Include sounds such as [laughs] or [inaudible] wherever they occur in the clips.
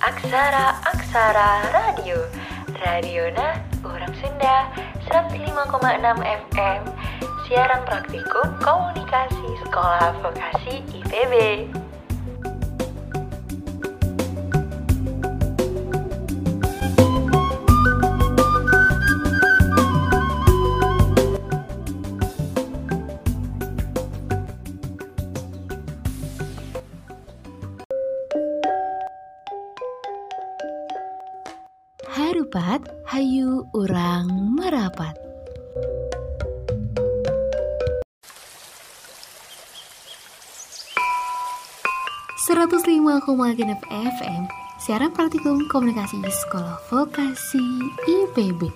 Aksara Aksara Radio. Radiona Orang Sunda 105,6 FM Siaran praktikum komunikasi sekolah vokasi IPB merapat. Seratus lima FM Siaran praktikum komunikasi sekolah vokasi IPB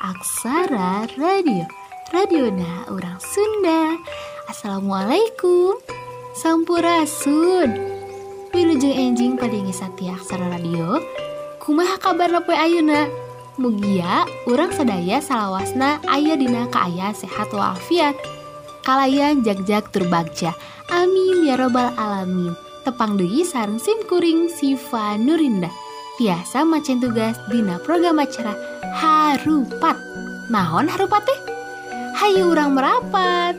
Aksara Radio. Radiona orang Sunda. Assalamualaikum. Sampurasun. Wilujeng enjing pada ngisati aksara radio. Kumaha kabar poe ayeuna mugia urang sadaya salawasna aya dina kaaya sehat walafiat. Kalayan jagjag turbagja amin ya robbal alamin. Tepang deui sareng sim kuring Siva Nurinda. Biasa macen tugas dina program acara harupat. Naon harupat teh? Hayu urang merapat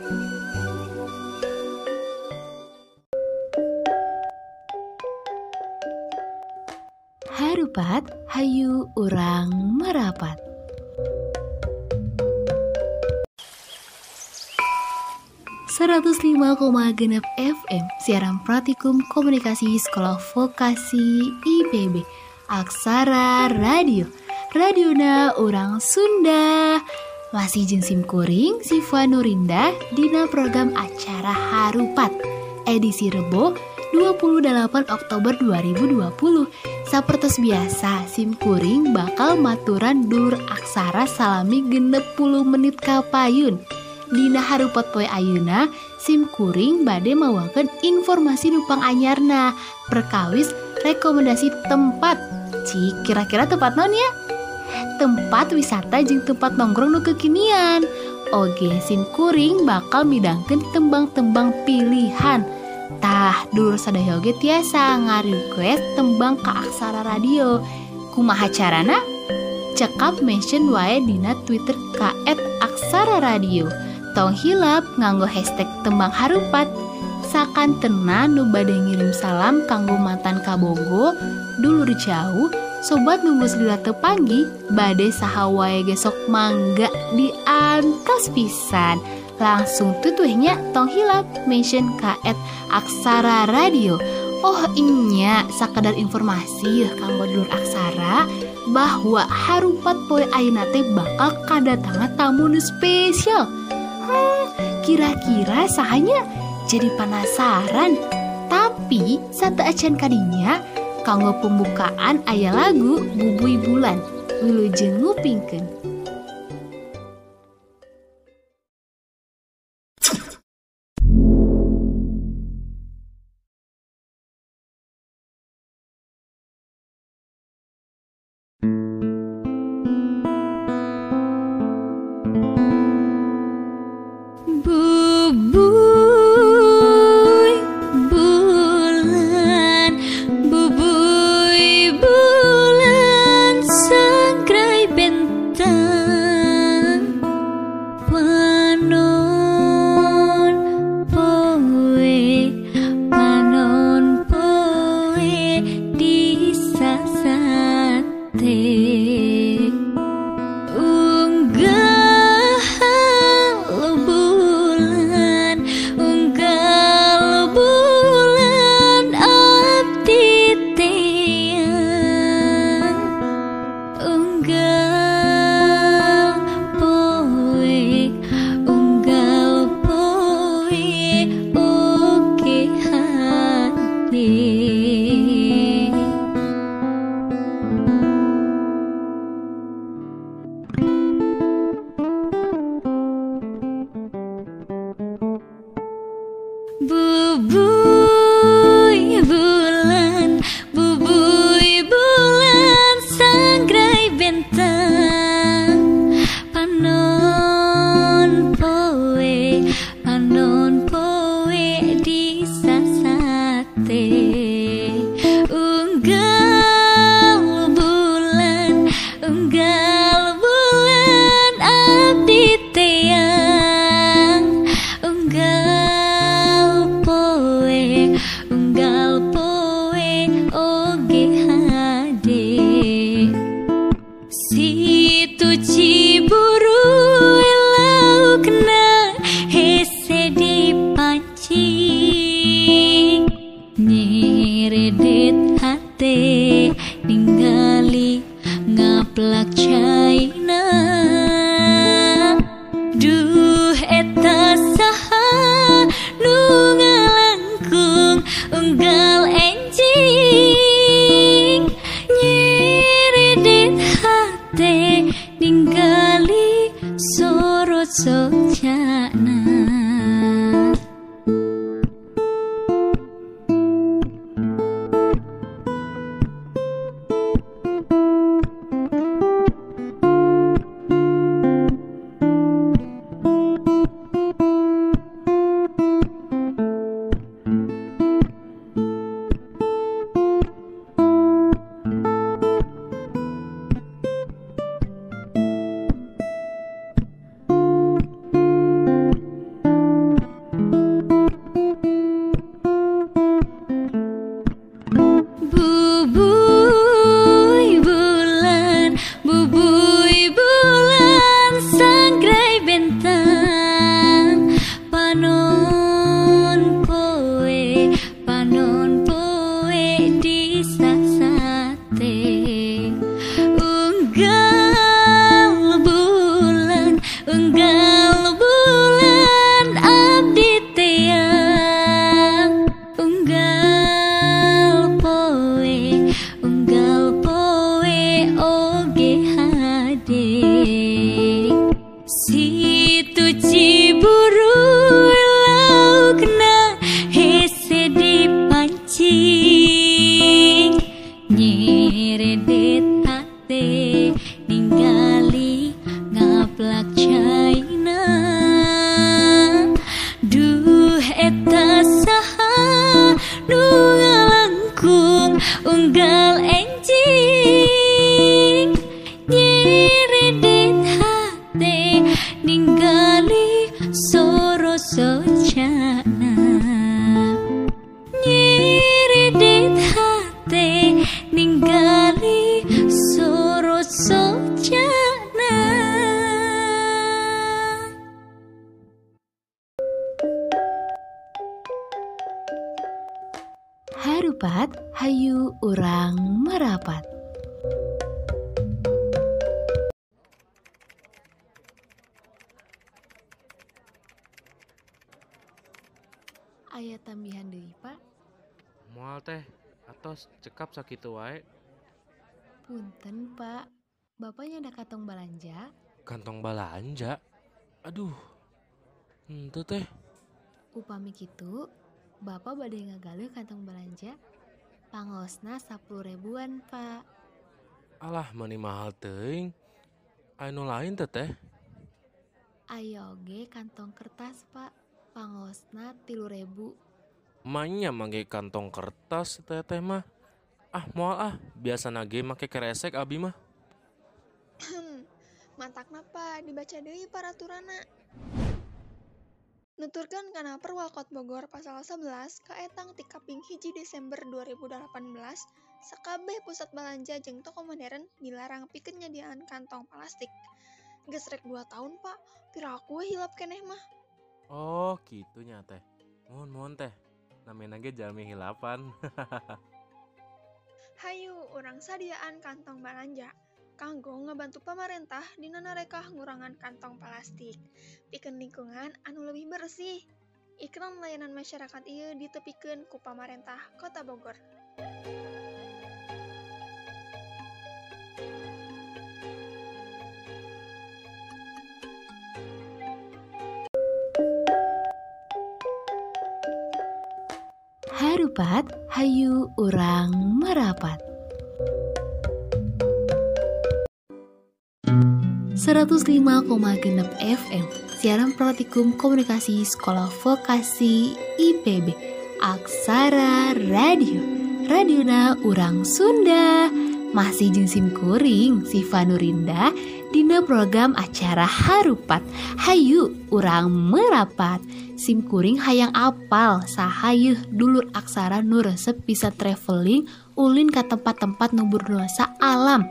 Harupat, hayu urang merapat. Genep FM siaran praktikum komunikasi sekolah vokasi IPB Aksara Radio. Radiona orang Sunda. Masih jensim kuring Siva Nurinda Dina program acara Harupat. Edisi Rebo 28 Oktober 2020 Sapertos biasa SIM kuring bakal maturan dur aksara salami genep puluh menit kapayun Dina Harupot Poe Ayuna SIM kuring bade mawakan informasi nupang anyarna perkawis rekomendasi tempat. Cik kira-kira tempat non ya? Tempat wisata jeung tempat nongkrong nu kekinian. Oge SIM kuring bakal midangkan tembang-tembang pilihan Tah dur sadaya oge tiasa ngarequest tembang ke aksara radio. Kumaha carana? Cekap mention wae dina Twitter ka aksara radio. Tong hilap nganggo hashtag tembang harupat. Sakan tena nu ngirim salam kanggo mantan kabogo dulur jauh sobat numbus lila tepanggi bade saha wae gesok mangga diantos pisan langsung tutuhnya tong hilap mention ka aksara radio Oh inya sakadar informasi ya kanggo dulur aksara bahwa harupat poe ayeuna teh bakal kadatangan tamu nu spesial. Hmm, kira-kira sahanya jadi penasaran. Tapi satu acan kadinya kanggo pembukaan ayah lagu Bubui Bulan. Wilujeng ngupingkeun. Cekap sakit wae. Punten, Pak. Bapaknya ada kantong belanja? Kantong belanja? Aduh. Itu teh. Upami gitu, Bapak badai ngagale kantong belanja? Pangosna 10 ribuan, Pak. Alah, mani mahal teuing. Anu lain teh teh. Ayo ge kantong kertas, Pak. Pangosna tilu ribu. Mainnya mangge kantong kertas teh teh mah. Ah mau ah. Biasa nage make keresek abi mah. [clears throat] Mantak napa dibaca deui paraturana. Nuturkan karena perwakot Bogor pasal 11 kaetang tikaping hiji Desember 2018 sekabeh pusat belanja jeng toko modern dilarang pikeun nyadiaan kantong plastik. Gesrek 2 tahun pak piraku hilap keneh mah. Oh gitu teh. Mohon mohon teh namanya ge jalmi hilapan. [laughs] Hayu orang sadiaan kantong belanja kanggo ngebantu pemerintah di rekah ngurangan kantong plastik. Piken lingkungan anu lebih bersih. Iklan layanan masyarakat iya ditepikan ku pemerintah kota Bogor Harupat Hayu orang merapat. 105,6 FM Siaran Praktikum Komunikasi Sekolah Vokasi IPB Aksara Radio Radiona Urang Sunda. Masih jengsim kuring si Vanurinda Dina program acara Harupat. Hayu urang merapat. SIM kuring hayang apal sahayuh dulur aksara nu resep bisa traveling ulin ke tempat-tempat nubur dosa alam.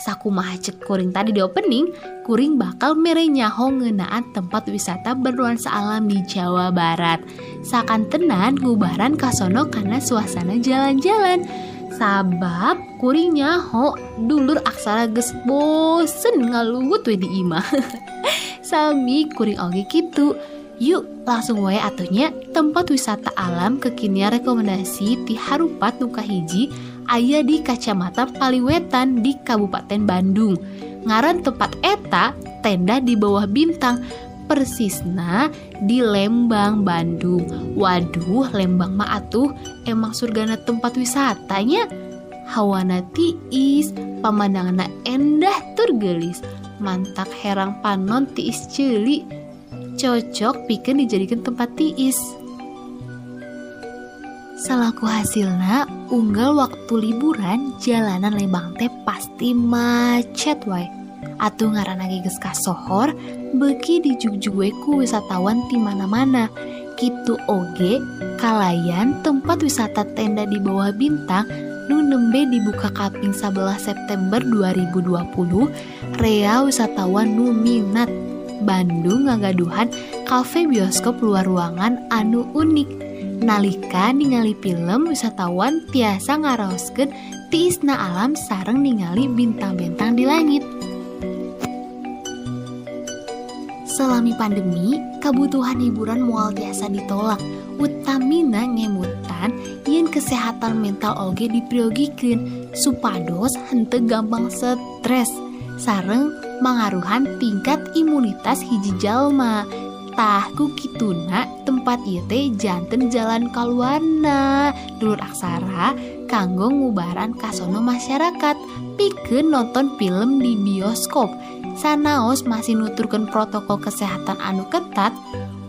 Saku cek kuring tadi di opening kuring bakal merenyaho ngenaan tempat wisata bernuansa alam di Jawa Barat. Sakan tenan ngubaran kasono karena suasana jalan-jalan sabab kurinya ho dulur aksara ges bosen ngalugut we di [laughs] sami kuring oge gitu yuk langsung wae atunya tempat wisata alam kekinian rekomendasi ti Harupat Nuka Hiji ayah di Kacamata Paliwetan di Kabupaten Bandung. Ngaran tempat eta tenda di bawah bintang persisna di Lembang, Bandung. Waduh, Lembang mah atuh emang surgana tempat wisatanya. Hawana tiis, pemandangan endah turgelis, mantak herang panon tiis celi. Cocok piken dijadikan tempat tiis. Salaku hasilna, unggal waktu liburan jalanan Lembang teh pasti macet wae. Atuh ngaran lagi geus sohor, beki dijugjuweku wisatawan di mana-mana. Gitu oge, kalayan tempat wisata tenda di bawah bintang nu nembe dibuka kaping 11 September 2020 rea wisatawan nu minat. Bandung ngagaduhan kafe bioskop luar ruangan anu unik. Nalika ningali film wisatawan tiasa ngaraoskeun tiisna alam sareng ningali bintang-bintang di langit Selami pandemi, kebutuhan hiburan mual biasa ditolak. Utamina ngemutan yen kesehatan mental oge dipriogikan supados hente gampang stres. Sareng mengaruhan tingkat imunitas hiji jalma. Tahku kituna tempat ieu janten jalan kaluarna. Dulur aksara kanggo ngubaran kasono masyarakat. Pikeun nonton film di bioskop sanaos masih nuturkan protokol kesehatan anu ketat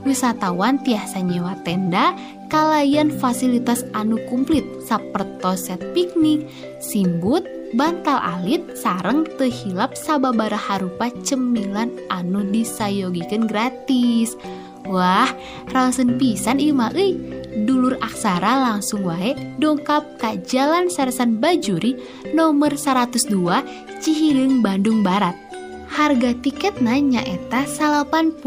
wisatawan tiasa nyewa tenda kalayan fasilitas anu kumplit saperto set piknik simbut bantal alit sareng tehilap sababara harupa cemilan anu disayogikan gratis Wah, rasen pisan ima euy. Dulur aksara langsung wae dongkap ke Jalan Saresan Bajuri nomor 102 Cihireung Bandung Barat harga tiket nanya eta 88.000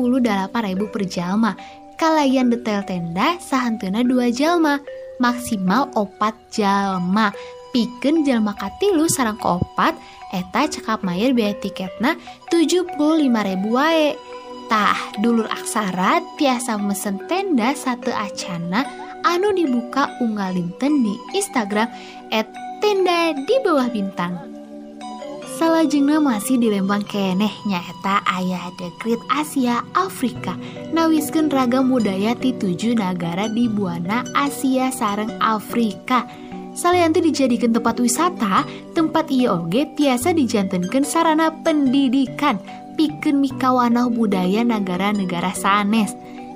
per jalma. Kalayan detail tenda sahantuna dua jalma. Maksimal opat jalma. Piken jalma katilu sarang ke opat eta cekap mayer biaya tiketna 75.000 wae. Tah dulur aksara tiasa mesen tenda satu acana anu dibuka unggalinten di Instagram at tenda di bawah bintang salajengna masih di Lembang keneh nyaeta ayah Great Asia Afrika. Nawiskeun ragam budaya ti tujuh negara di buana Asia sareng Afrika. Salianti dijadikan tempat wisata, tempat iya oge tiasa dijantenkan sarana pendidikan, piken mikawanah budaya negara-negara sanes.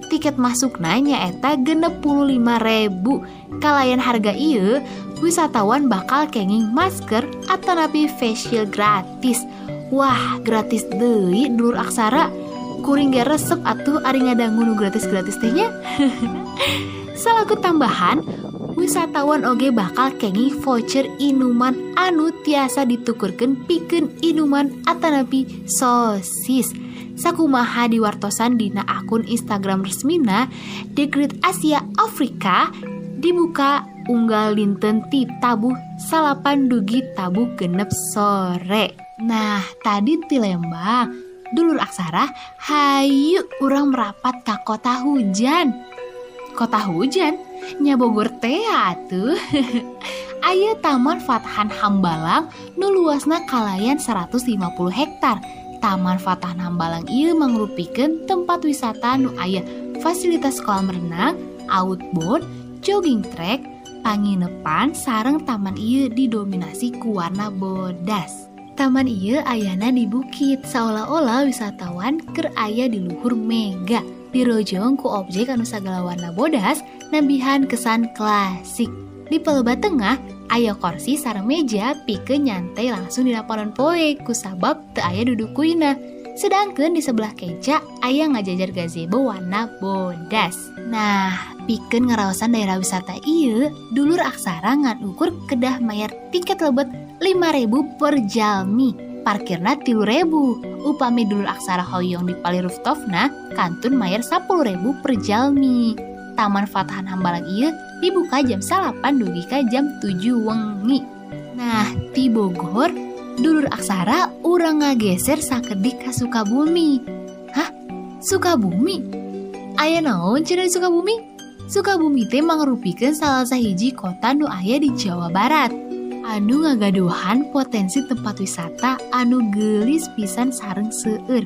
Tiket masuk nanya eta genep puluh lima ribu. Kalayan harga iya wisatawan bakal kenging masker atau nabi facial gratis. Wah gratis deh dulur aksara. Kuring gak resep atuh ari nu gratis-gratis tehnya. [laughs] Salaku tambahan wisatawan oge bakal kenging voucher inuman anu tiasa ditukurkan piken inuman atanapi sosis sakumaha di wartosan dina akun Instagram resmina The Great Asia Afrika dibuka unggal dinten ti tabuh salapan dugi tabuh genep sore. Nah tadi ti Lembang dulur aksara hayu urang merapat ke kota hujan. Kota hujan? Nyabogor teh tuh [laughs] Ayo Taman Fatahan Hambalang nu luasna kalayan 150 hektar Taman Fatah Nambalang ia mengrupikan tempat wisata nu ayah fasilitas kolam renang, outboard, jogging track, panginepan sarang taman ia didominasi ku warna bodas. Taman ia ayana di bukit, seolah-olah wisatawan ker ayah di luhur mega, dirojong ku objek anu sagala warna bodas, nabihan kesan klasik. Di pelebat tengah, aya kursi sarang meja pike nyantai langsung di laporan poe kusabab te aya duduk kuina. Sedangkan di sebelah keca ayah ngajajar gazebo warna bodas. Nah, piken ngerawasan daerah wisata iya, dulur aksara ngan ukur kedah mayar tiket lebet 5000 per jalmi. Parkirna tilu ribu. Upami dulur aksara hoyong di pali rooftopna, kantun mayar 10 ribu per jalmi. Taman Fatahan Hambalang iya dibuka jam salapan dugi ka jam 7 wengi. Nah, di Bogor, dulur aksara urang ngageser sakedik ka Sukabumi. Hah? Sukabumi? Aya naon cenah Sukabumi? Sukabumi teh mangrupikeun salah sahiji kota nu aya di Jawa Barat. Anu ngagaduhan potensi tempat wisata anu gelis pisan sareng seueur.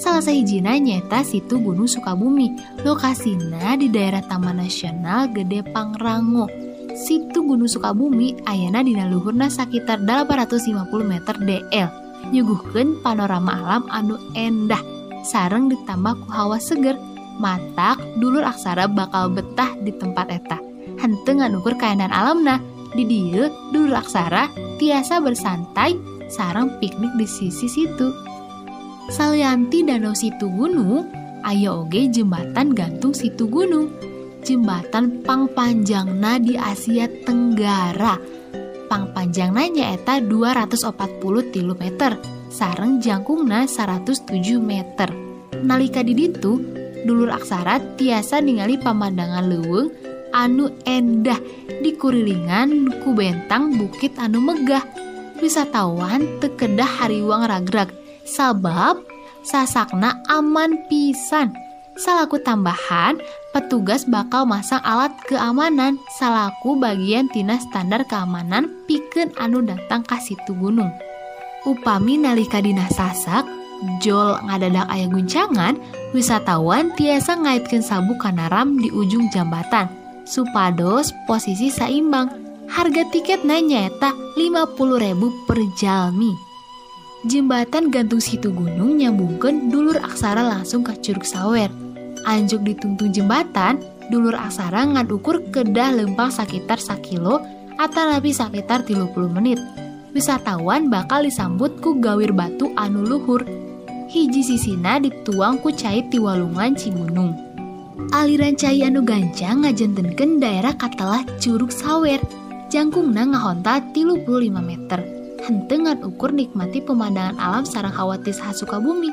Salah sahijina nyata situ Gunung Sukabumi. Lokasina di daerah Taman Nasional Gede Pangrango. Situ Gunung Sukabumi ayana dina luhurna sekitar 850 meter DL. Nyuguhkeun panorama alam anu endah sareng ditambah ku hawa seger. Matak dulur aksara bakal betah di tempat eta. Henteu nganukur kaenan alamna. Di dieu dulur aksara tiasa bersantai sarang piknik di sisi situ. Salianti Danau Situ Gunung, ayo oge jembatan gantung Situ Gunung. Jembatan pangpanjangna di Asia Tenggara. Pangpanjangna nyaeta 240 tilu meter, sareng jangkungna 107 meter. Nalika di ditu, dulur aksara tiasa ningali pemandangan leuweung anu endah di kurilingan ku bentang bukit anu megah. Wisatawan tekedah hariwang ragrag sabab sasakna aman pisan. Salaku tambahan, petugas bakal masang alat keamanan salaku bagian tina standar keamanan pikeun anu datang ka situ gunung. Upami nalika dina sasak, jol ngadadak aya guncangan, wisatawan tiasa ngaitkeun sabu kanaram di ujung jambatan supados posisi saimbang. Harga tiket nanya eta 50.000 per jalmi. Jembatan gantung situ gunung nyambungkan dulur aksara langsung ke Curug Sawer. Anjuk dituntung jembatan, dulur aksara ngan ukur kedah lempang sekitar sakilo atau nabi sekitar 30 menit. Wisatawan bakal disambut ku gawir batu anu luhur. Hiji sisina dituang ku cait di walungan Cigunung. Aliran cai anu gancang ngajentenkeun daerah katalah Curug Sawer. Jangkungna ngahonta 35 meter. Hentengan ukur nikmati pemandangan alam sarang hawatis hasuka bumi.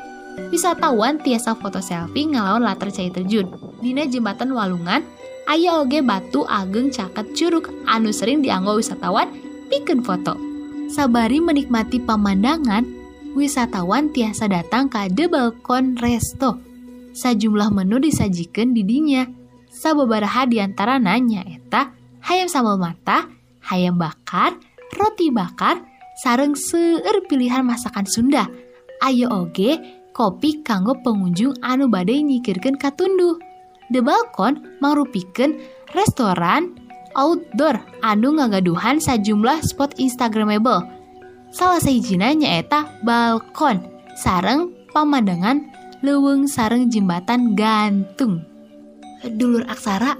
Wisatawan tiasa foto selfie ngalawan latar cai terjun. Dina jembatan Walungan, aya oge batu ageng caket curug anu sering dianggo wisatawan pikeun foto. Sabari menikmati pemandangan, wisatawan tiasa datang ke The Balkon Resto. Sajumlah menu disajikan di dinya. Sababaraha di antara nanya eta hayam sambal mata, hayam bakar, roti bakar, sareng seueur pilihan masakan Sunda. Ayo oge kopi kanggo pengunjung anu badai nyikirkeun katunduh. The Balkon mangrupikeun restoran outdoor anu ngagaduhan sajumlah spot instagramable. Salah sahijina nyaeta balkon sareng pemandangan leuweung sareng jembatan gantung. Dulur aksara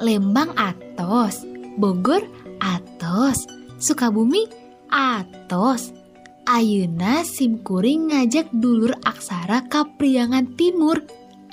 Lembang atos, Bogor atos, Sukabumi atos. Ayeuna simkuring ngajak dulur aksara ka Priangan Timur,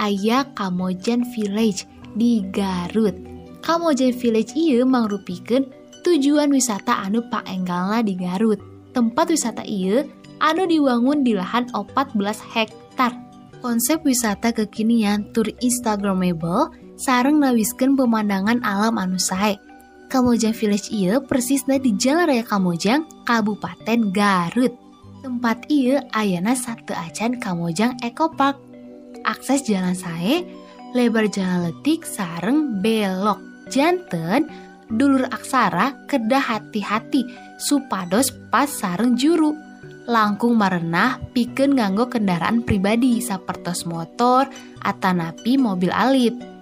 aya Kamojan Village di Garut. Kamojan Village ieu mangrupikeun tujuan wisata anu paenggalna di Garut. Tempat wisata ieu anu diwangun di lahan 14 hektar. Konsep wisata kekinian tur instagramable sareng nawiskeun pemandangan alam anu sae. Kamojang Village ieu persisna di Jalan Raya Kamojang, Kabupaten Garut. Tempat ieu ayana satu acan Kamojang Eco Park. Akses jalan sae, lebar jalan letik sareng belok. Janten, dulur aksara kedah hati-hati supados pas sareng juru. Langkung marenah pikeun nganggo kendaraan pribadi sapertos motor atanapi mobil alit.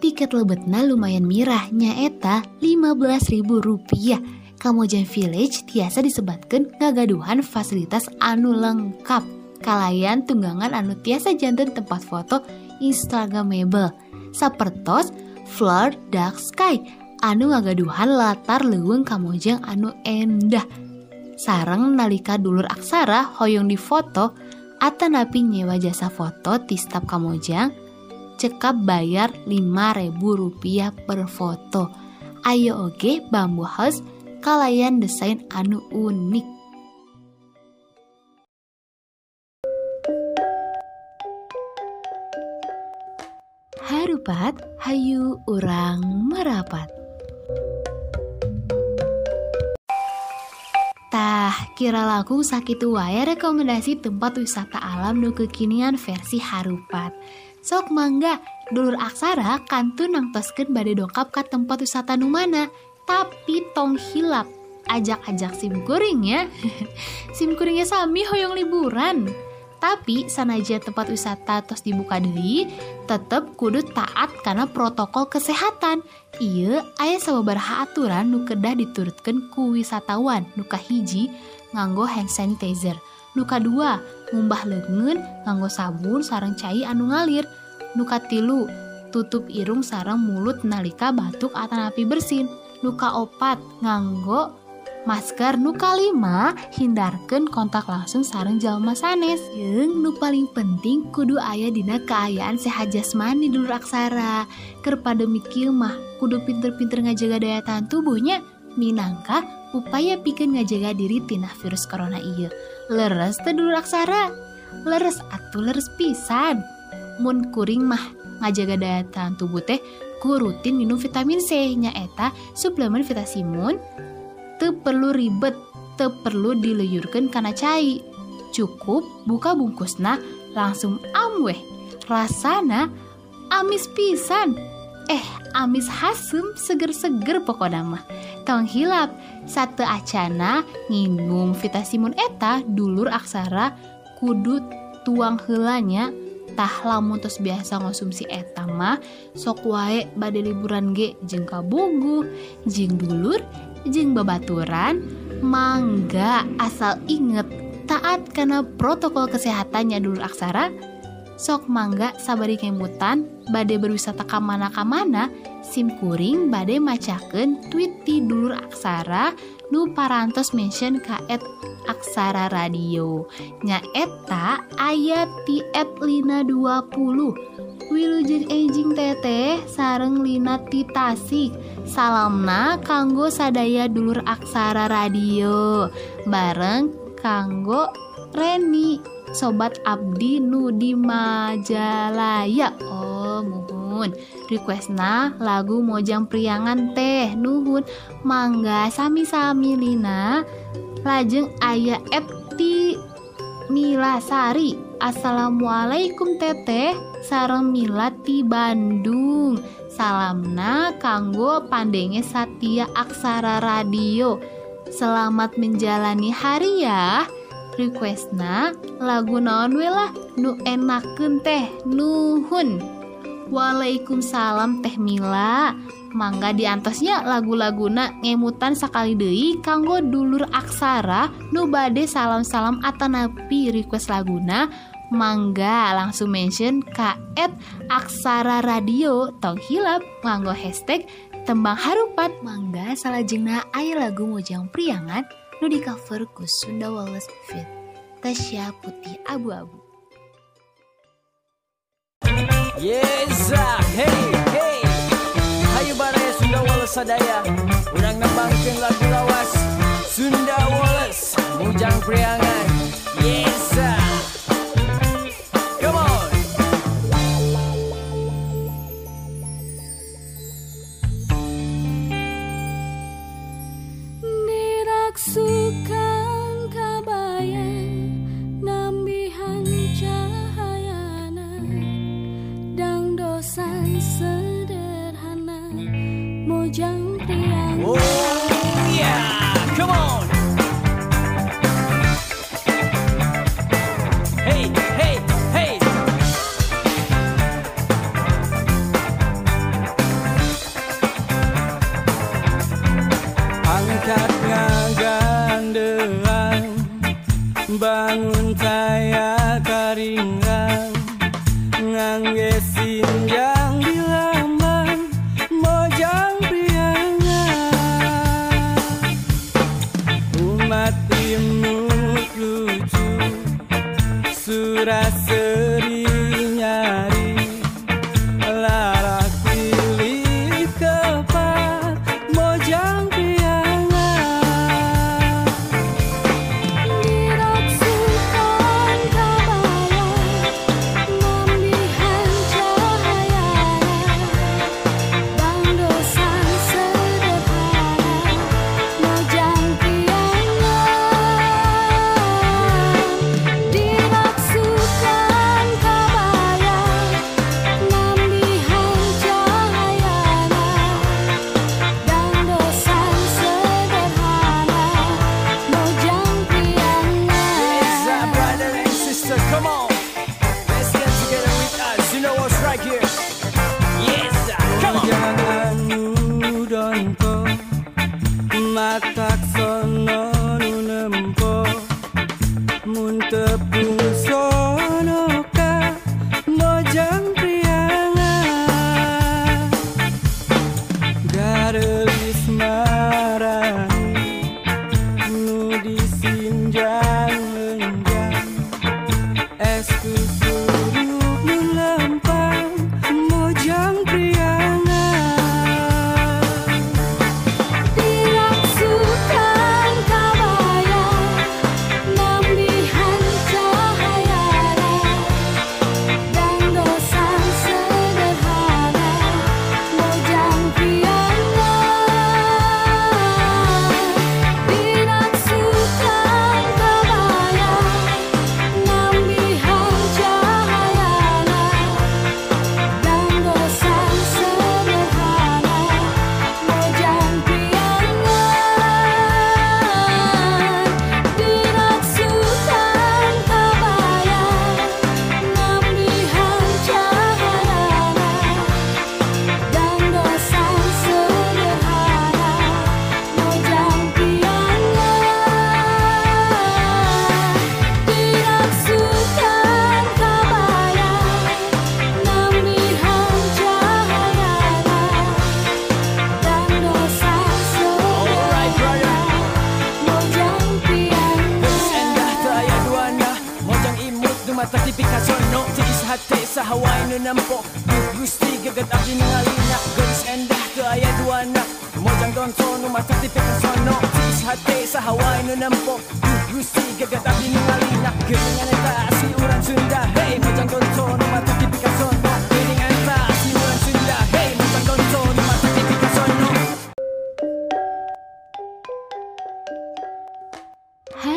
Tiket lebetna lumayan mirah nyaeta Rp15.000. Kamojang Village tiasa disebutkan ngagaduhan fasilitas anu lengkap. Kalayan tunggangan anu tiasa jantan tempat foto Instagramable. Sapertos Floor Dark Sky anu ngagaduhan latar leuweung kamojang anu endah sarang nalika dulur aksara hoyong di foto atanapi nyewa jasa foto ti staf kamojang cekap bayar 5000 rupiah per foto ayo oge bambu house kalayan desain anu unik Harupat, hayu orang merapat. Tah, kira laku sakit wae rekomendasi tempat wisata alam nu kekinian versi Harupat. Sok mangga, dulur aksara kantun nangtoskeun bade dongkap ke tempat wisata nu mana, tapi tong hilap. Ajak-ajak sim kuring ya. [laughs] sim kuringnya sami hoyong liburan. Tapi sanaja tempat wisata tos dibuka diri, tetep kudu taat karena protokol kesehatan. Iya, ayah sababaraha aturan nu kedah diturutkan ku wisatawan nuka hiji nganggo hand sanitizer. Nuka dua, ngumbah lengan, nganggo sabun sarang cai anu ngalir. Nuka tilu, tutup irung sarang mulut nalika batuk atau napi bersin. Nuka opat, nganggo masker nu kalima hindarkan kontak langsung sarang jalma sanes Yang nu paling penting kudu ayah dina keayaan sehat jasmani dulu aksara Kerpada mikir mah kudu pinter-pinter ngajaga daya tahan tubuhnya minangka upaya bikin ngajaga diri tina virus corona iya leres tedur aksara leres atuh leres pisan. Mun kuring mah ngajaga daya tahan tubuh teh ku rutin minum vitamin C nyaeta suplemen vitasimun te perlu ribet te perlu dileyurkan karena cai. Cukup buka bungkusna langsung amweh rasana amis pisan. Eh amis hasem seger-seger pokoknya mah. Tong hilap satu acana nginum vitasimun eta dulur aksara kudu tuang helanya tah lamun terus biasa ngonsumsi eta mah sok wae badai liburan ge jengka bugu jeng dulur jeng babaturan. Mangga asal inget taat karena protokol kesehatannya dulu aksara sok mangga sabari kemutan bade berwisata kamana-kamana simkuring bade macaken tweet di dulur aksara nu parantos mention kaet aksara radio. Nyaeta ayat ti et lina 20 Wilujeng ejing teteh sareng lina ti Tasik. Salamna kanggo sadaya dulur aksara radio. Bareng kanggo Reni. Sobat Abdi nu di Majalaya Oh muhun requestna lagu Mojang Priangan teh nuhun. Mangga sami-sami Lina. Lajeng ayah Eti Milasari. Assalamualaikum teteh. Sarang Milati Bandung. Salamna kanggo pandenge Satya Aksara Radio. Selamat menjalani hari ya Requestna lagu naon lah? Nu enakeun teh nuhun. Waalaikumsalam Teh Mila. Mangga diantosnya lagu-laguna ngemutan sekali deui kanggo dulur aksara nu bade salam-salam atanapi request laguna. Mangga langsung mention kaet aksara radio tong hilap nganggo hashtag tembang harupat. Mangga salah jengna air lagu mojang priangan nu di cover ku Sunda Wallace Fit. Tasya Putih Abu-Abu. Yes, hey, hey. Hayu bare Sunda Wallace sadaya. Urang nembangkeun lagu lawas Sunda Wallace Mujang Priangan. Yes, taksu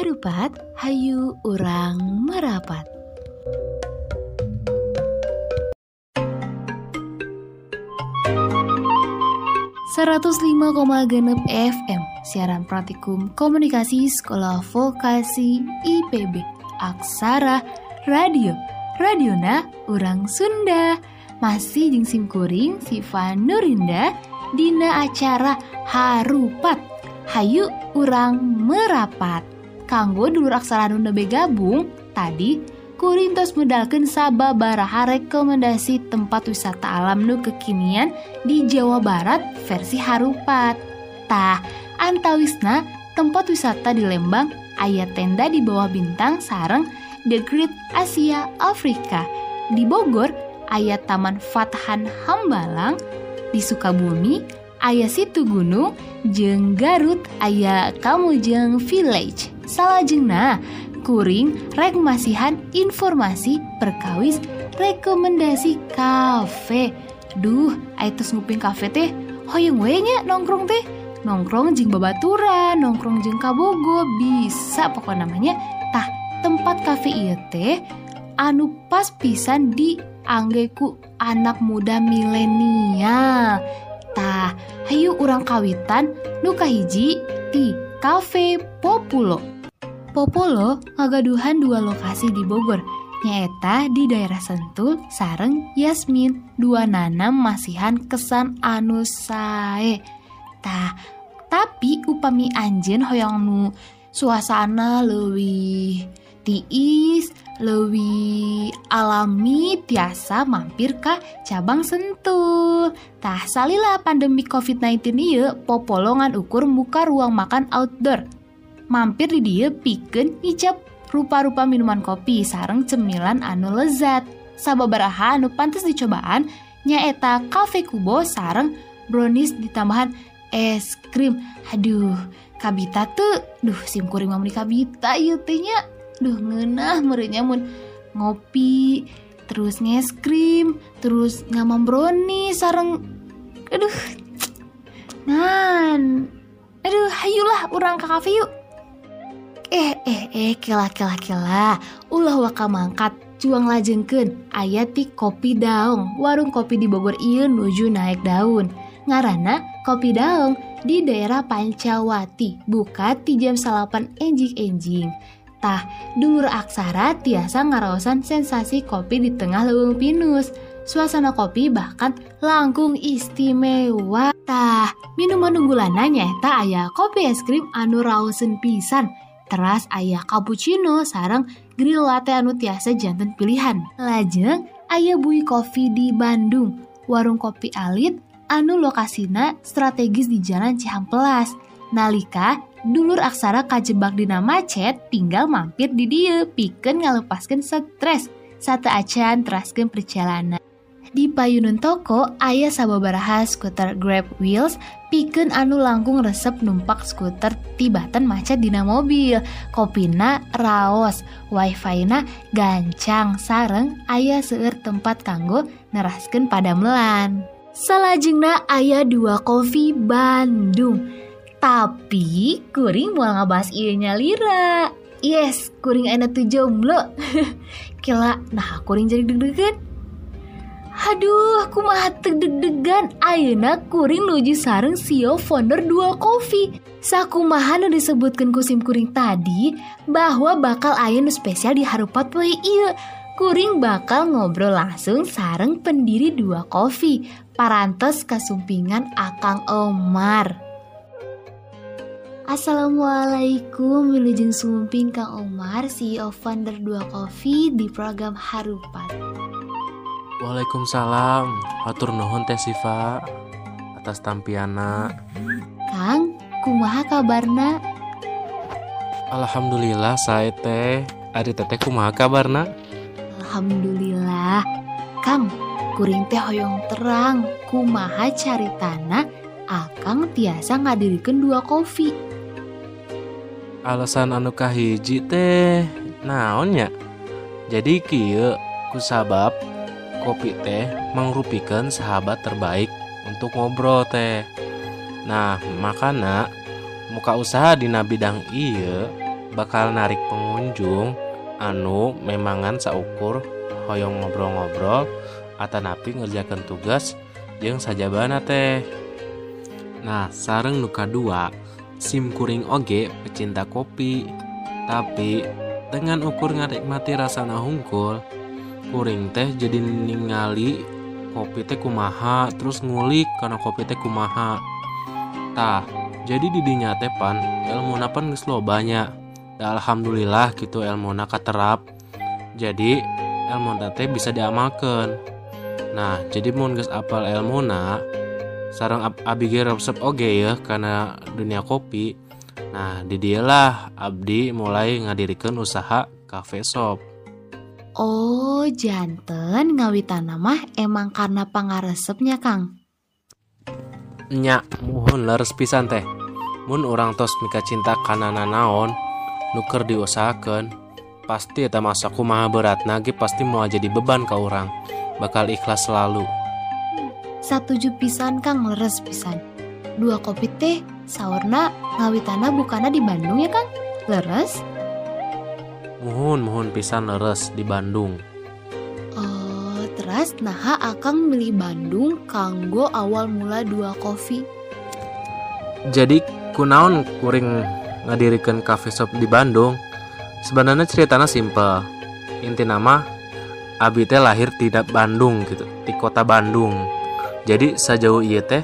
Harupat, hayu urang merapat. genep FM Siaran Praktikum Komunikasi Sekolah Vokasi IPB Aksara Radio Radiona Urang Sunda Masih jeung simkuring Siva Nurinda Dina acara Harupat Hayu urang merapat Kanggo dulur aksara nu nebe gabung Tadi kuring tos medalkeun sababaraha rekomendasi tempat wisata alam nu kekinian di Jawa Barat versi Harupat. Tah, antawisna tempat wisata di Lembang aya tenda di bawah bintang sareng The Great Asia Afrika. Di Bogor aya Taman Fatahan Hambalang, di Sukabumi aya Situ Gunung, jeung Garut aya Kamujeng Village. Salajengna kuring rek masihan informasi perkawis rekomendasi kafe. Duh aitus nguping kafe teh? Hoyong we nya nongkrong teh? Nongkrong jeng babaturan nongkrong jeng kabogo bisa. Pokok namanya tah tempat kafe ieu teh anu pas pisan di anggeku anak muda milenial. Tah hayu urang kawitan nu kahiji ti kafe populo Popolo ngagaduhan dua lokasi di Bogor, nyaeta di daerah Sentul sareng Yasmin dua nanam masihan kesan anu sae. Tapi upami anjen hoyong nu suasana leuwih tiis, leuwih alami tiasa mampir ka cabang Sentul. Tah, salila pandemi COVID-19 ieu popolongan ukur muka ruang makan outdoor mampir di dia pikeun ngicap rupa-rupa minuman kopi sareng cemilan anu lezat. Sababaraha anu pantas dicobaan nyaeta kafe kubo sareng brownies ditambahan es krim. Aduh, kabita tuh, duh sim kuring meuli kabita ieu teh nya. Duh ngeunah merenya mun ngopi, terus nges krim, terus ngamam brownies sareng aduh. [tsk] Nan. Aduh, hayulah urang ka kafe yuk. Eh, eh, eh, kela, kela, kela. Ulah waka mangkat, juang lajengkeun. Aya ti kopi daong, warung kopi di Bogor ieu nuju naik daun. Ngarana kopi daong di daerah Pancawati, buka ti jam salapan enjing-enjing. Tah, dulur aksara tiasa ngaraosan sensasi kopi di tengah leuweung pinus. Suasana kopi bahkan langkung istimewa. Tah, minuman unggulanna nyaeta aya kopi es krim anu raoseun pisan. teras ayah cappuccino sarang grill latte anu tiasa jantan pilihan. Lajeng ayah bui kopi di Bandung. Warung kopi alit anu lokasina strategis di Jalan Cihampelas. Nalika dulur aksara kajebak dina macet tinggal mampir di dia piken ngalepaskan stres. Satu acan teraskan perjalanan. di payunun toko ayah sababaraha skuter Grab Wheels pikeun anu langkung resep numpak skuter tibatan macet dina mobil. Kopina raos, wifi na gancang sareng ayah seueur tempat kanggo neraskeun padamelan. Salajengna ayah dua kopi Bandung. Tapi kuring mau ngabahas ieunya Lira. Yes, kuring enak tuh jomblo. [laughs] Kila, nah kuring jadi deg-degan. Aduh, aku mah deg-degan. Ayeuna kuring nuju sareng sio founder dua kopi. Sakumaha nu disebutkeun ku sim kuring tadi bahwa bakal aya nu spesial di harupat poe ieu. Kuring bakal ngobrol langsung sareng pendiri dua kopi. Parantos kasumpingan Akang Omar. Assalamualaikum Wilujeng Sumping Kang Omar CEO founder 2 Coffee di program Harupat Waalaikumsalam. Hatur nuhun Teh Siva atas tampiana. Kang, kumaha kabarna? Alhamdulillah saya teh. Ari teteh kumaha kabarna? Alhamdulillah Kang, kuring teh hoyong terang Kumaha caritana Akang tiasa ngadirikeun dua kopi Alasan anu kahiji teh naonnya? Jadi kieu kusabab kopi teh mangrupikeun sahabat terbaik untuk ngobrol teh. Nah, makana muka usaha dina bidang ieu bakal narik pengunjung anu memangan saukur hoyong ngobrol-ngobrol atanapi ngerjakan tugas jeung sajabana teh. Nah, sareng nuka dua sim kuring oge pecinta kopi tapi dengan ukur nganikmati rasana hungkul kuring teh jadi ningali kopi teh kumaha terus ngulik karena kopi teh kumaha. Tah jadi didinya teh pan ilmu pan geus lobanya. Da alhamdulillah gitu ilmu katerap. Jadi ilmu teh bisa diamalkan nah jadi mun geus apal ilmu sarang ab abdi ge resep oge ya karena dunia kopi. Nah di dialah abdi mulai ngadirikan usaha cafe shop Oh, janten ngawitan mah emang karena pangaresepnya Kang? Nya muhun leres pisan teh. Mun orang tos mika cinta kanana naon nuker diusahakan pasti eta masa kumaha berat nage pasti mau jadi beban ke orang bakal ikhlas selalu Satuju pisan Kang leres pisan. Dua kopi teh saurna ngawitana bukana di Bandung ya Kang? Leres? Muhun muhun pisan leres di Bandung. Oh, teras naha akang milih Bandung kanggo awal mula dua kopi. Jadi kunaon kuring ngadirikan cafe shop di Bandung? Sebenarnya ceritanya simple inti nama Abi teh lahir tidak Bandung gitu di kota Bandung. Jadi sejauh iya teh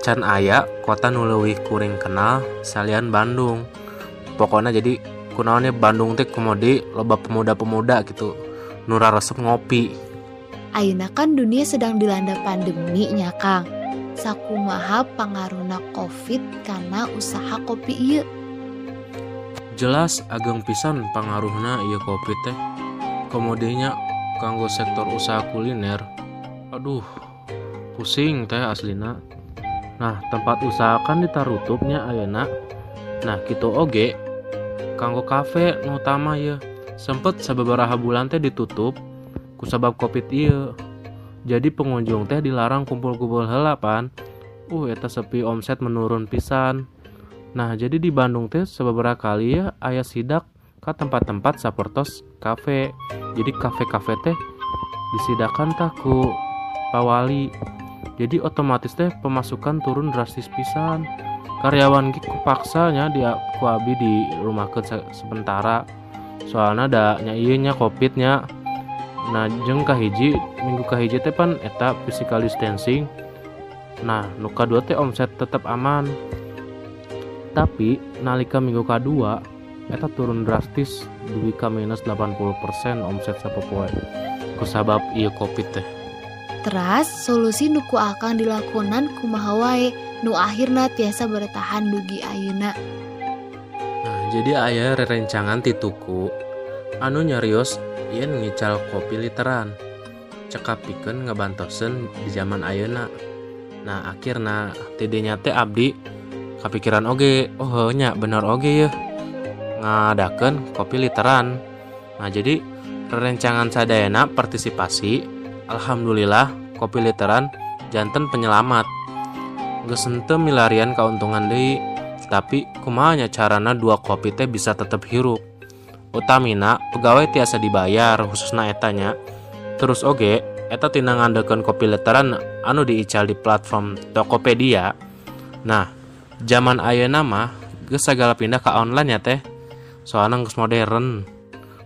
can aya kota nulewih kuring kenal salian Bandung. Pokoknya jadi kunaonnya Bandung teh komodi loba pemuda-pemuda gitu nura resep ngopi. Ayeuna kan dunia sedang dilanda pandemi nya Kang. Sakumaha pangaruna covid karena usaha kopi iya jelas ageng pisan pengaruhna iya kopi teh. Komodinya kanggo sektor usaha kuliner. Aduh pusing teh aslina. Nah tempat usaha kan ditarutupnya ayeuna. Nah gitu oge kanggo kafe nu utama ya sempet sababaraha bulan teh ditutup kusabab covid iya jadi pengunjung teh dilarang kumpul-kumpul heula pan. Uh eta sepi omset menurun pisan. Nah jadi di Bandung teh sababaraha kali ya aya sidak ke tempat-tempat sapertos kafe. Jadi kafe-kafe teh disidakan tah ku pawali jadi otomatis teh pemasukan turun drastis pisan. Karyawan gitu paksanya dia ku abi di rumah ke sementara. Soalnya ada nya iya nya covidnya. Nah jeng kahiji minggu kahiji teh pan eta physical distancing. Nah nu kadua teh omset tetap aman. Tapi nalika minggu kedua eta turun drastis dugi ka minus 80% omset sapopoe kusabab iya covid teh Teras solusi nuku akan dilakonan kumaha wae nu akhirna tiasa bertahan dugi ayeuna. Nah, jadi ayah rerencangan ti tuku anu nyarios yen ngical kopi literan. Cekapikeun ngabantosen di zaman ayeuna. Nah, akhirna tidenya teh abdi kapikiran oge, oh nya bener oge ya. Ngadakeun kopi literan. Nah, jadi rerencangan sadayana partisipasi Alhamdulillah kopi literan jantan penyelamat. Geus henteu milarian kauntungan deui tapi kumanya carana dua kopi teh bisa tetap hirup. Utamina pegawai tiasa dibayar khususna etanya. Terus oge eta tina ngandeukeun kopi literan anu diical di platform Tokopedia. Nah zaman ayeuna mah geus sagala pindah ke online ya teh. Soalnya geus modern.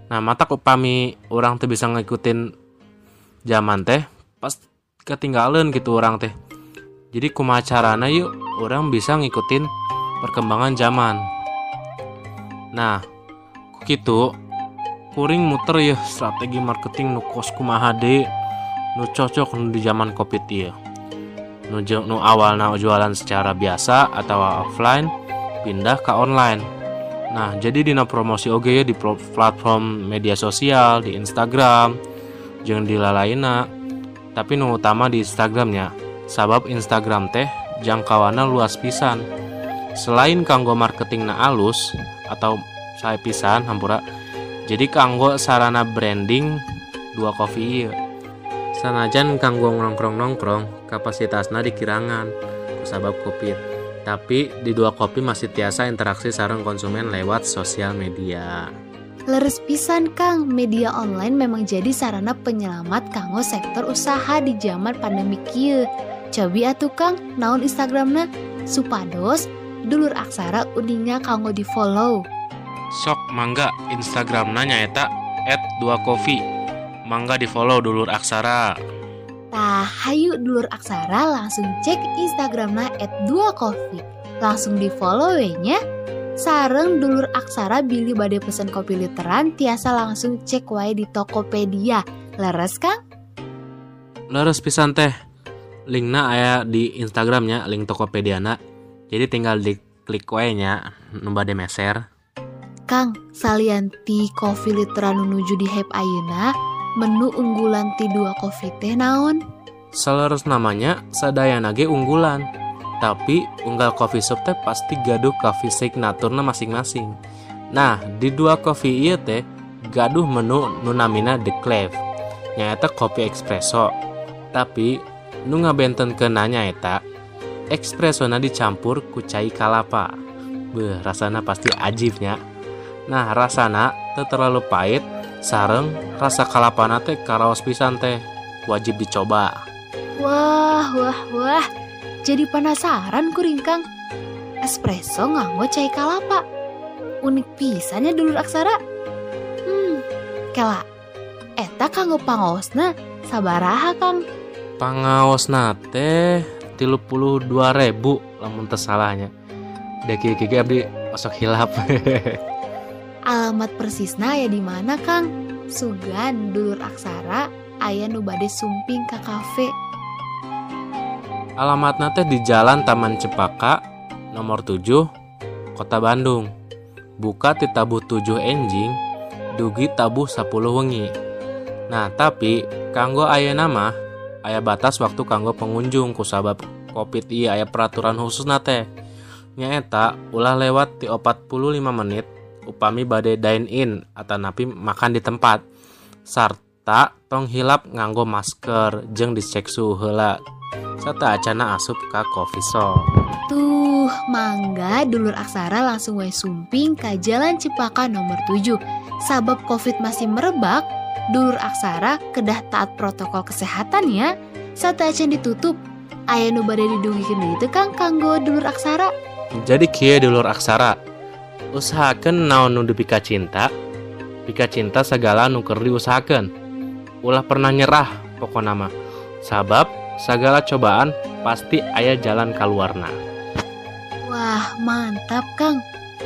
Nah mata upami orang tuh bisa ngikutin zaman teh pas ketinggalan gitu orang teh. Jadi kumaha carana yuk orang bisa ngikutin perkembangan zaman. Nah gitu kuring muter ya strategi marketing nu kos kumaha de nu cocok nu di zaman covid ya nu, nu awal nu jualan secara biasa atau offline pindah ke online. Nah jadi dina promosi oge ya di platform media sosial di Instagram jangan dilalaina tapi nu utama di Instagramnya sabab Instagram teh jangkauannya luas pisan. Selain kanggo marketing na alus atau saya pisan hampura jadi kanggo sarana branding dua kopi ieu. sanajan kanggo nongkrong nongkrong kapasitasna dikirangan kusabab covid. Tapi di dua kopi masih tiasa interaksi sareng konsumen lewat sosial media Leres pisan Kang, media online memang jadi sarana penyelamat kanggo sektor usaha di zaman pandemi kieu. Cobi atuh Kang, naon Instagramna? Supados, dulur aksara uninga kanggo di follow. sok mangga Instagram nanya eta at dua kopi mangga di follow dulur aksara Tah, hayu dulur aksara langsung cek Instagramna at 2 coffee. Langsung di follow nya. Sareng dulur aksara Billy bade pesen kopi literan tiasa langsung cek wae di Tokopedia. Leres Kang? leres pisan teh linkna aya di Instagramnya link Tokopedia jadi tinggal diklik wae nya nu bade meser Kang, salian ti kopi literan nu nuju di hype ayeuna, menu unggulan ti dua kopi teh naon? Seleres namanya sadayana ge unggulan tapi unggal coffee shop teh pasti gaduh coffee signaturna masing-masing. Nah di dua coffee ieu teh gaduh menu nu namina The Cleve nyaeta kopi espresso tapi nu ngabenten ke nanya eta espresso na dicampur ku cai kalapa. Beuh, rasana pasti ajibnya nah rasana teu terlalu pahit sareng rasa kalapana teh karaos pisan teh wajib dicoba. Wah, wah, wah. Jadi penasaran kuring Kang. Espresso nganggo cai kalapa. Unik pisannya dulur aksara. Hmm, kela. Eta kanggo pangaosna sabaraha Kang? pangaos nate tilu puluh dua ribu lamun teu salahnya deki kiki abdi osok hilap [laughs] Alamat persisna ya di mana Kang? Sugan dulur aksara aya nu bade sumping ka kafe. Alamat nate di Jalan Taman Cepaka nomor 7 Kota Bandung buka ti tabuh 7 enjing dugi tabuh 10 wengi. Nah, tapi kanggo aya nama aya batas waktu kanggo pengunjung kusabab Covid iya aya peraturan khusus teh. Nyaeta ulah lewat ti 45 menit upami bade dine in atau napi makan di tempat. Sarta tong hilap nganggo masker jeung dicek suhu heula. Serta acana asup ka coffee shop. Tuh, mangga dulur aksara langsung wae sumping ke Jalan Cepaka nomor 7. Sabab COVID masih merebak, dulur aksara kedah taat protokol kesehatan ya. Acan ditutup. Aya nu bade didugikeun deui teu Kang kanggo dulur aksara. Jadi kieu dulur aksara. Usahakeun naon nu pika cinta. Pika cinta segala nu keur diusahakeun. Ulah pernah nyerah pokona mah. Sabab segala cobaan pasti aya jalan keluarna. Wah, mantap Kang.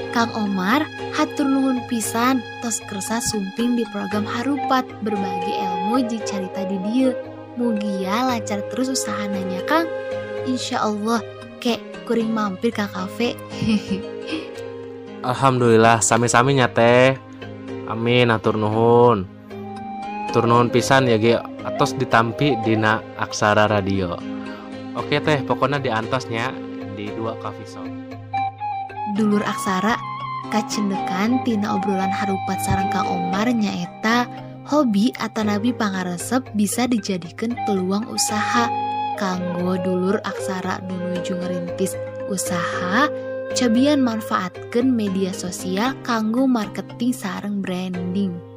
Kang Omar, hatur nuhun pisan tos kersa sumping di program Harupat berbagi ilmu jeung carita di dieu. Mugia lancar terus usahananya Kang. Insya Allah, kek kuring mampir ke kafe. [laughs] Alhamdulillah sami-sami nya teh. Amin atur nuhun. Nuhun pisan ya ge atos ditampi dina Aksara Radio. Oke teh, pokoknya diantosnya di dua coffee shop. Dulur aksara, kacendekan tina obrolan harupat sarang Kang Omar nyaeta hobi atau nabi pangaresep bisa dijadikan peluang usaha. Kanggo dulur aksara nunuju ngerintis usaha, cobian manfaatkan media sosial kanggo marketing sareng branding.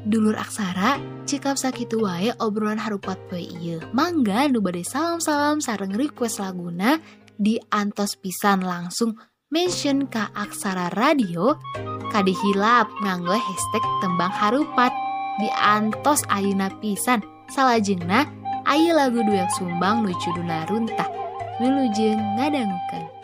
Dulur aksara, cikap sakitu wae obrolan harupat poe ieu. Mangga nu bade salam-salam sareng request laguna di antos pisan langsung mention ka aksara radio kadihilap nganggo hashtag tembang harupat. Di antos ayuna pisan. Salajengna ayu lagu duel sumbang nu judulna runtah. Wilujeng ngadangukeun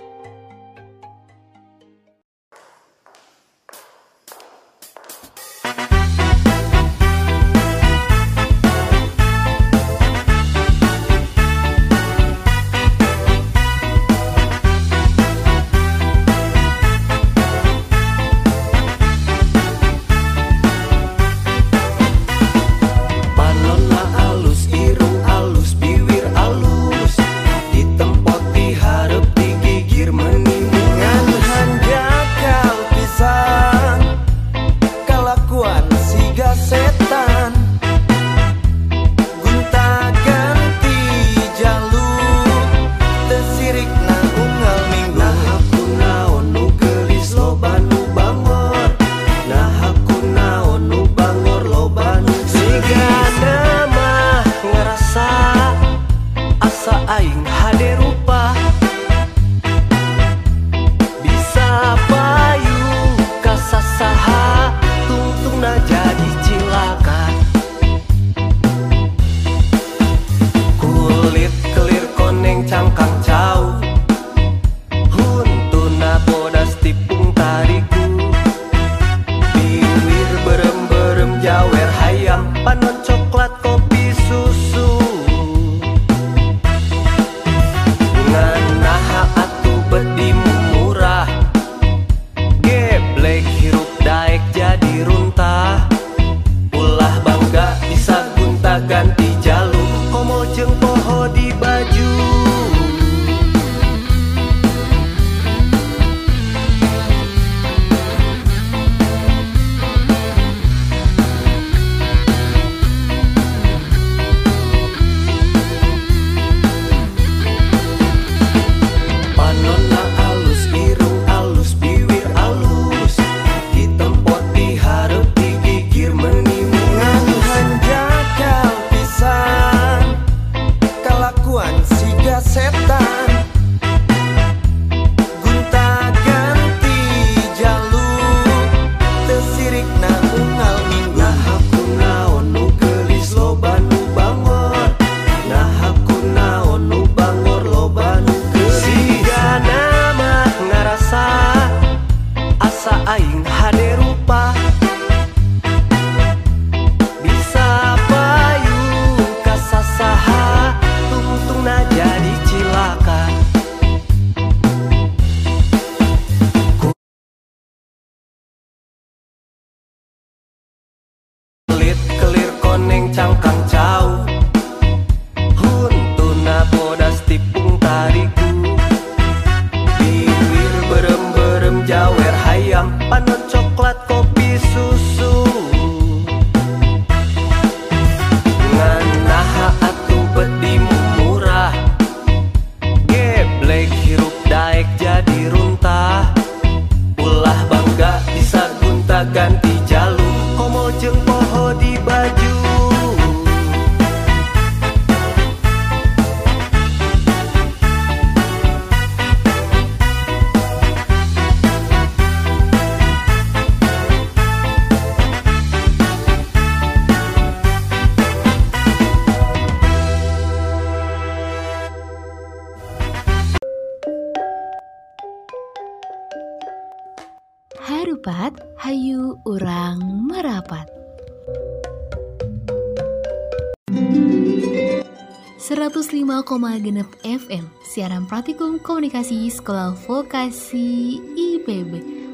Praktikum Komunikasi Sekolah Vokasi IPB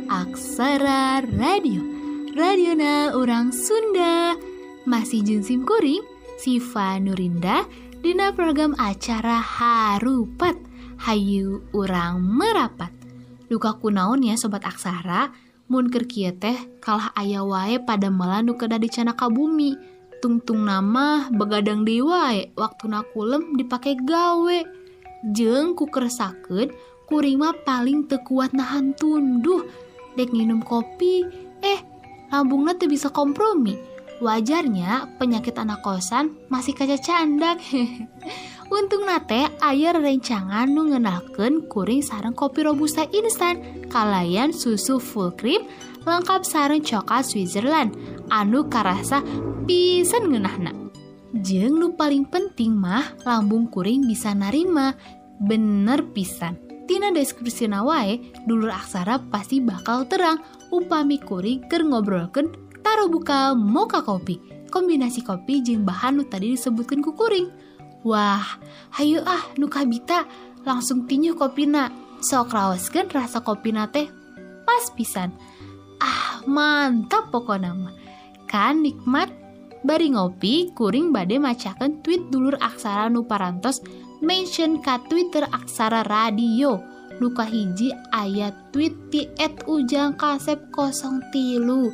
Aksara Radio. Radiona Urang Sunda. Masih Junsim Kuring Siva Nurinda Dina program acara Harupat. Hayu Urang Merapat. Duka kunaon ya Sobat Aksara. Mun kieu teh kalah aya wae pada melanu kedah di canaka bumi. Tungtung nama begadang dewa waktu nakulem dipakai gawe jeng kuring kurima paling tekuat nahan tunduh. Dek minum kopi eh lambungnya tuh bisa kompromi. Wajarnya penyakit anak kosan masih kaca candak [laughs] untung nate air rencangan nu ngenalkan kuring sarang kopi robusta instan kalayan susu full cream lengkap sarang coklat Switzerland. Anu karasa pisan ngenahna jeng nu paling penting mah lambung kuring bisa narima. Bener pisan. Tina deskripsi wae, dulur aksara pasti bakal terang upami kuring ker ngobrolkeun taruh buka moka kopi. Kombinasi kopi jeung bahan nu tadi disebutkan ku kuring. Wah, hayu ah nu kabita langsung tinju kopina. Sok raoskeun rasa kopina teh pas pisan. Ah, mantap pokona mah. Kan nikmat Bari ngopi kuring bade macakan tweet dulur aksara nu parantos mention ka Twitter aksara radio. Luka hiji ayat tweet ti et ujang kasep kosong tilu.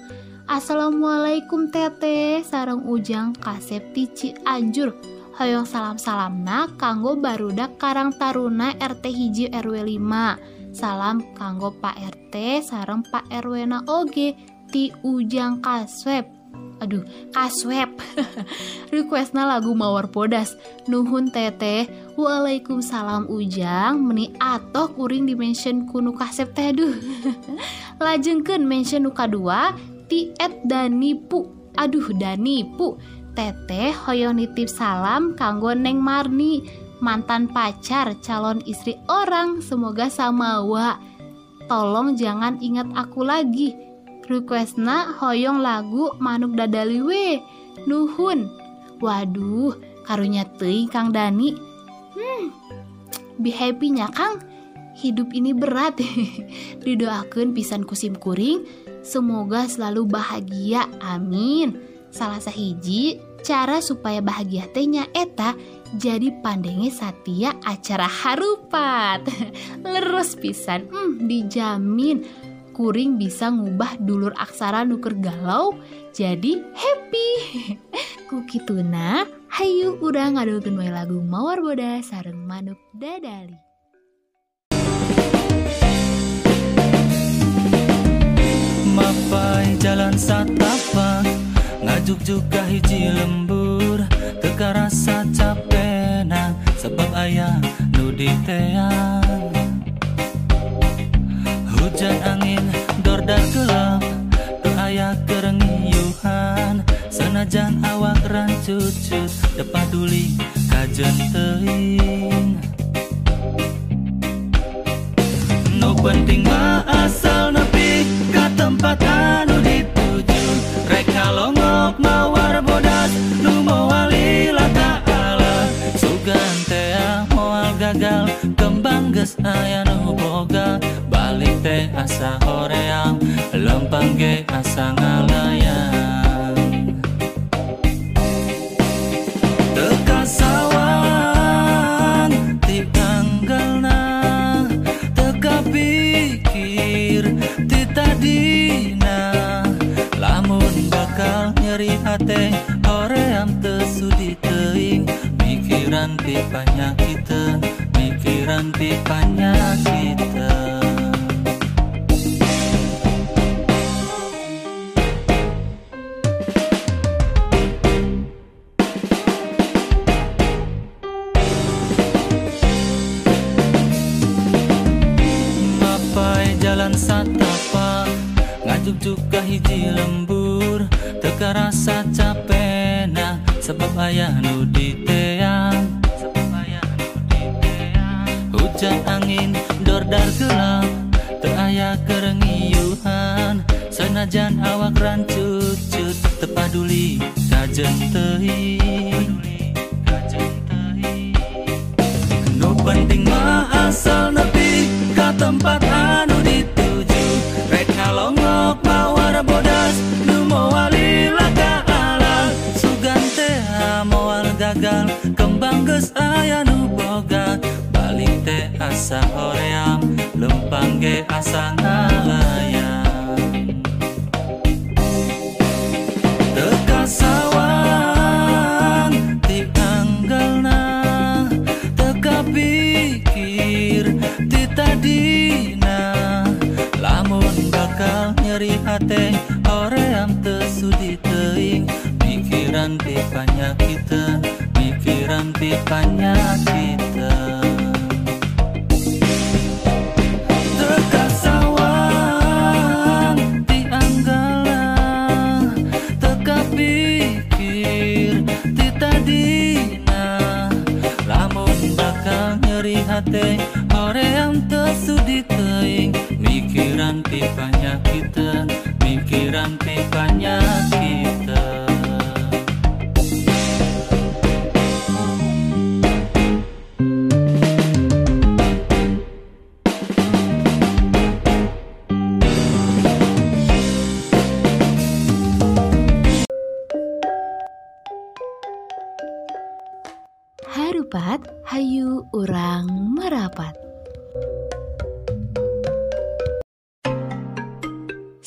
Assalamualaikum teteh sarang ujang kasep ti Cianjur. Hoyong salam-salamna kanggo barudak Karang Taruna RT hiji RW 5. Salam kanggo Pak RT sarang Pak RW na oge ti ujang kasep. Aduh kasweb [laughs] requestna lagu mawar podas. Nuhun teteh waalaikumsalam ujang. Meni atoh kuring di mention kunu kasep teh duh [laughs] lajengkeun mention nu kadua ti et danipu aduh danipu teteh hoyong nitip salam kanggo neng marni mantan pacar calon istri orang. Semoga samawa tolong jangan ingat aku lagi requestna hoyong lagu manuk dadaliwe. Nuhun. Waduh karunya teuing Kang Dani. Hmm, be happynya Kang. Hidup ini berat. [laughs] Didoakan pisan kusim kuring. Semoga selalu bahagia. Amin. Salah sahiji cara supaya bahagia tehnya eta jadi pandenge Satya acara harupat. [laughs] Lerus pisan hmm, dijamin. Kuring bisa ngubah dulur aksara nuker galau jadi happy. [laughs] Kukituna hayu udah ngadulkeun wae lagu mawar boda sareng manuk dadali. Mapai jalan satapak Ngajuk juga hiji lembur Teka rasa capena Sebab ayah nu diteang Hujan angin dordar gelap Teu aya kerengiuhan. Sanajan awak rancucut Depaduli kajen teuing Nu penting mah asal nepi ka tempat anu dituju Reka longok mawar bodas nu mawali ta'ala. Sugan tea moal gagal kembang geus aya nu boga Teh asa horeang lempang ge asa ngalayang Teka sawang ti tanggalna Teka pikir ti tadina Lamun bakal nyeri hate Hoream tesudi teuing. Mikiran ti panyakiteun Mikiran ti panyakiteun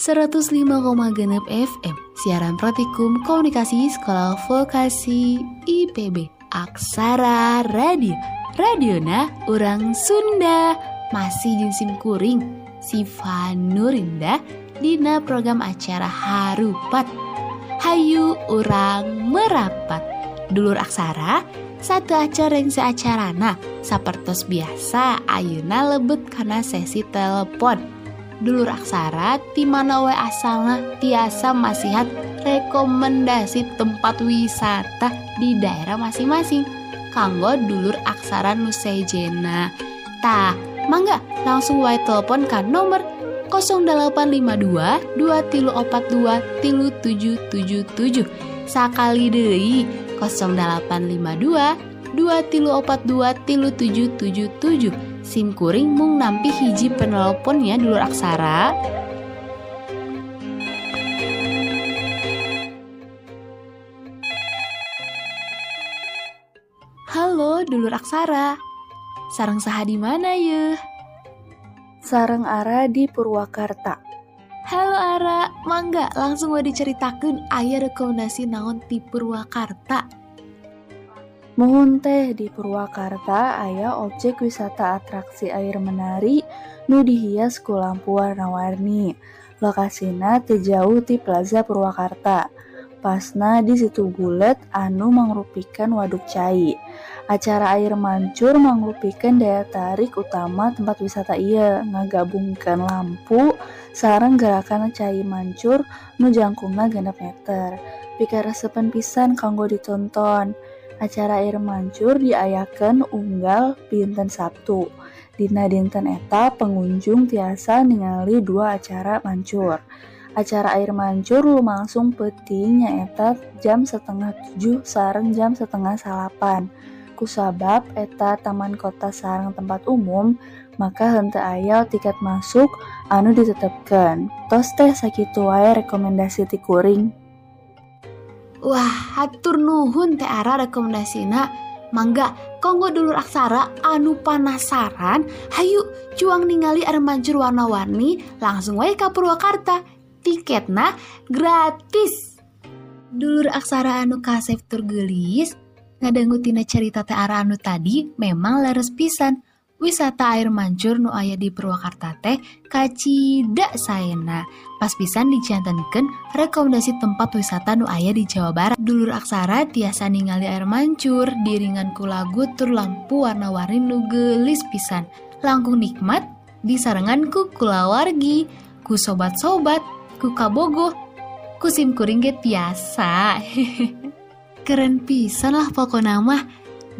105,6 FM Siaran Praktikum Komunikasi Sekolah Vokasi IPB Aksara Radio. Radiona Urang Sunda. Masih jinsim kuring. Siva Nurinda. Dina program acara Harupat. Hayu Urang Merapat. Dulur Aksara satu acara yang seacarana. Sapertos biasa Ayeuna lebet karena sesi telepon Dulur aksara ti mana we asalna tiasa masihat rekomendasi tempat wisata di daerah masing-masing kanggo dulur aksara nu sejena tah mangga langsung wae telepon kan nomor 0852 2342 3777 sakali deui 0852 2342 3777 SIM kuring mung nampi hiji penelponnya dulur aksara Halo dulur aksara Sarang saha di mana ye? Sarang Ara di Purwakarta. Halo Ara, mangga langsung mau diceritakan ayah rekomendasi naon di Purwakarta Mohon teh di Purwakarta aya objek wisata atraksi air menari nu dihias ku lampu warna-warni. Lokasina teu jauh ti Plaza Purwakarta. Pasna di situ bulet anu mangrupikan waduk cai. Acara air mancur mangrupikan daya tarik utama tempat wisata ieu ngagabungkan lampu sareng gerakan cai mancur nu jangkungna genep meter. Pikaresepen pisan kanggo ditonton. Acara air mancur diayakan unggal dinten Sabtu. Dina dinten eta pengunjung tiasa ningali dua acara mancur. Acara air mancur lumangsung penting nyaeta jam setengah tujuh sareng jam setengah salapan. Kusabab eta taman kota sareng tempat umum, maka henteu aya tiket masuk anu ditetepkan. Tos teh sakitu wae rekomendasi ti kuring. Wah, hatur nuhun teh ara rekomendasina. Mangga, konggo dulur aksara anu penasaran, hayu cuang ningali air mancur warna-warni langsung wae ka Purwakarta. Tiketna gratis. Dulur aksara anu kasep tur gelis, ngadangu tina cerita teh ara anu tadi memang leres pisan. Wisata air mancur nu aya di Purwakarta teh kacida saena. Pas pisan dicantenkeun rekomendasi tempat wisata nu aya di Jawa Barat. Dulur aksara tiasa ningali air mancur diringan ku lagu tur lampu warna-warni nu gelis pisan. Langkung nikmat disarengan ku kulawargi, ku sobat-sobat, ku kabogoh, ku sim kuring ge tiasa. [laughs] Keren pisan lah pokona mah.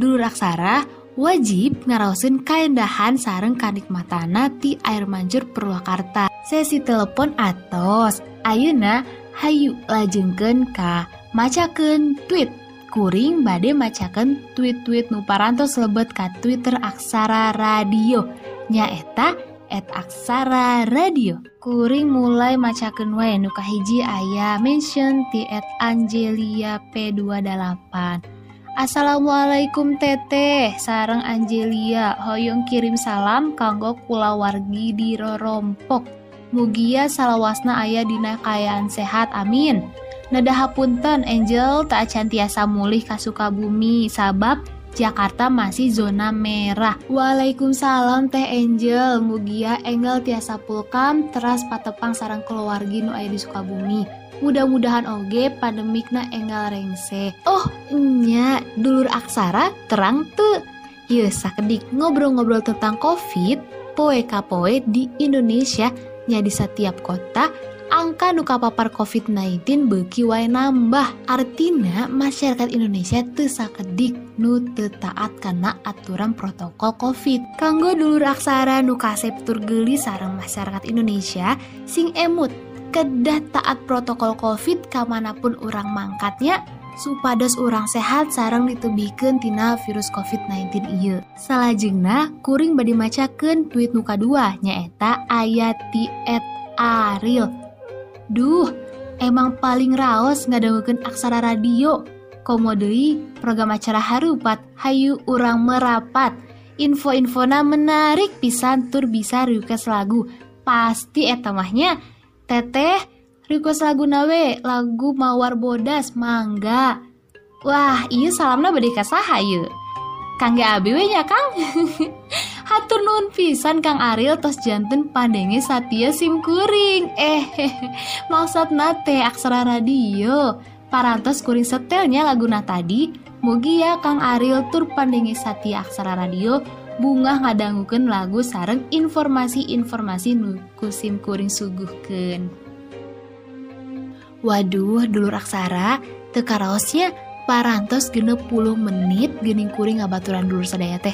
Dulur aksara wajib ngaraosin kaendahan sareng kanikmatana ti air mancur Purwakarta. Sesi telepon atos. Ayeuna Hayu lajengken ka macaken tweet. Kuring bade macaken tweet-tweet nuparantos lebet ka Twitter aksara radio. Nyaeta at aksara radio. Kuring mulai macaken wae nu kahiji aya mention ti at Angelia P28 Assalamualaikum teteh sarang Angelia. Hoyong kirim salam kanggo kulawargi di Rorompok. Mugia salawasna aya dina kayaan sehat amin. Nadahapunten Angel. Tak cantiasa mulih ka Sukabumi sabab Jakarta masih zona merah. Waalaikumsalam Teh Angel. Mugia Engel tiasa pulkam teras patepang sarang keluargi nu aya di Sukabumi mudah-mudahan oge pandemikna enggal rengse. Oh nya dulur aksara terang tuh Ye sakedik ngobrol-ngobrol tentang covid poe kapoe di Indonesia. Nya di setiap kota angka nuka papar COVID-19 beki wae nambah. Artina masyarakat Indonesia teu sakedik nu teu taat aturan protokol COVID. Kanggo dulur aksara nu kasep tur geli sarang masyarakat Indonesia sing emut kedah taat protokol covid kamanapun orang mangkatnya supados orang sehat sarang ditebihkan tina virus COVID-19 iya. Salajengna, kuring badi macakeun tweet nuka dua, nyaeta ayati et aril. Duh, emang paling raos ngadangukeun aksara radio. Komodei, program acara harupat, hayu urang merapat. Info-infona menarik pisan tur bisa request lagu. Pasti etamahnya Teteh, request lagu nawe, lagu Mawar Bodas, Mangga. Wah, iya salamna bade ka saha ieu? Kang Abi we nya, Kang. [laughs] Hatur nuhun pisan Kang Ariel tos janten pandenge Satya sim kuring. Eh, [laughs] maksudna teh aksara radio. Parantos kuring setelnya laguna tadi, mugi ya Kang Ariel tur pandenge Satya aksara radio bunga ngadangguken lagu sareng informasi-informasi nukusim kuring suguhken Waduh dulur aksara tekaraosnya parantos genep puluh menit gening kuring ngabaturan dulur sadaya teh.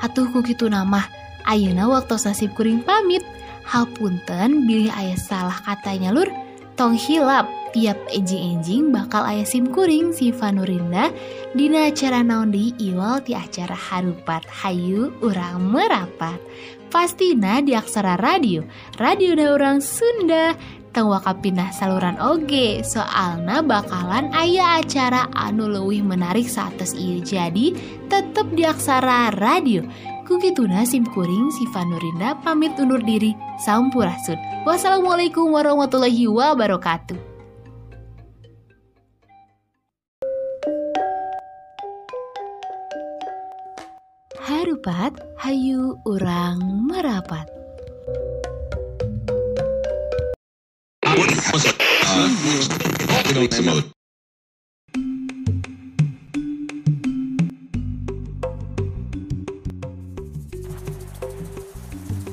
Atuh kukitu nama Ayeuna waktu nasib kuring pamit. Halpunten bilih ayah salah katanya lur tong hilap. Tiap enjing-enjing bakal aya sim kuring si Vanurinda dina acara naon di iwal ti acara harupat hayu urang merapat. Pastina di aksara radio. Radio da orang Sunda. Teng wakapinah saluran oge soalna bakalan aya acara anu leuwih menarik saatus ieu. Jadi tetep di aksara radio. Kukituna sim kuring si Vanurinda pamit undur diri. Sampurasun Wassalamualaikum warahmatullahi wabarakatuh Harupat Hayu Urang Merapat.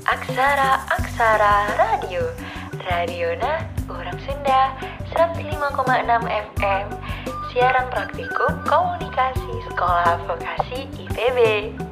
Aksara Aksara Radio. Radiona Orang Sunda 105,6 FM Siaran praktikum komunikasi sekolah vokasi IPB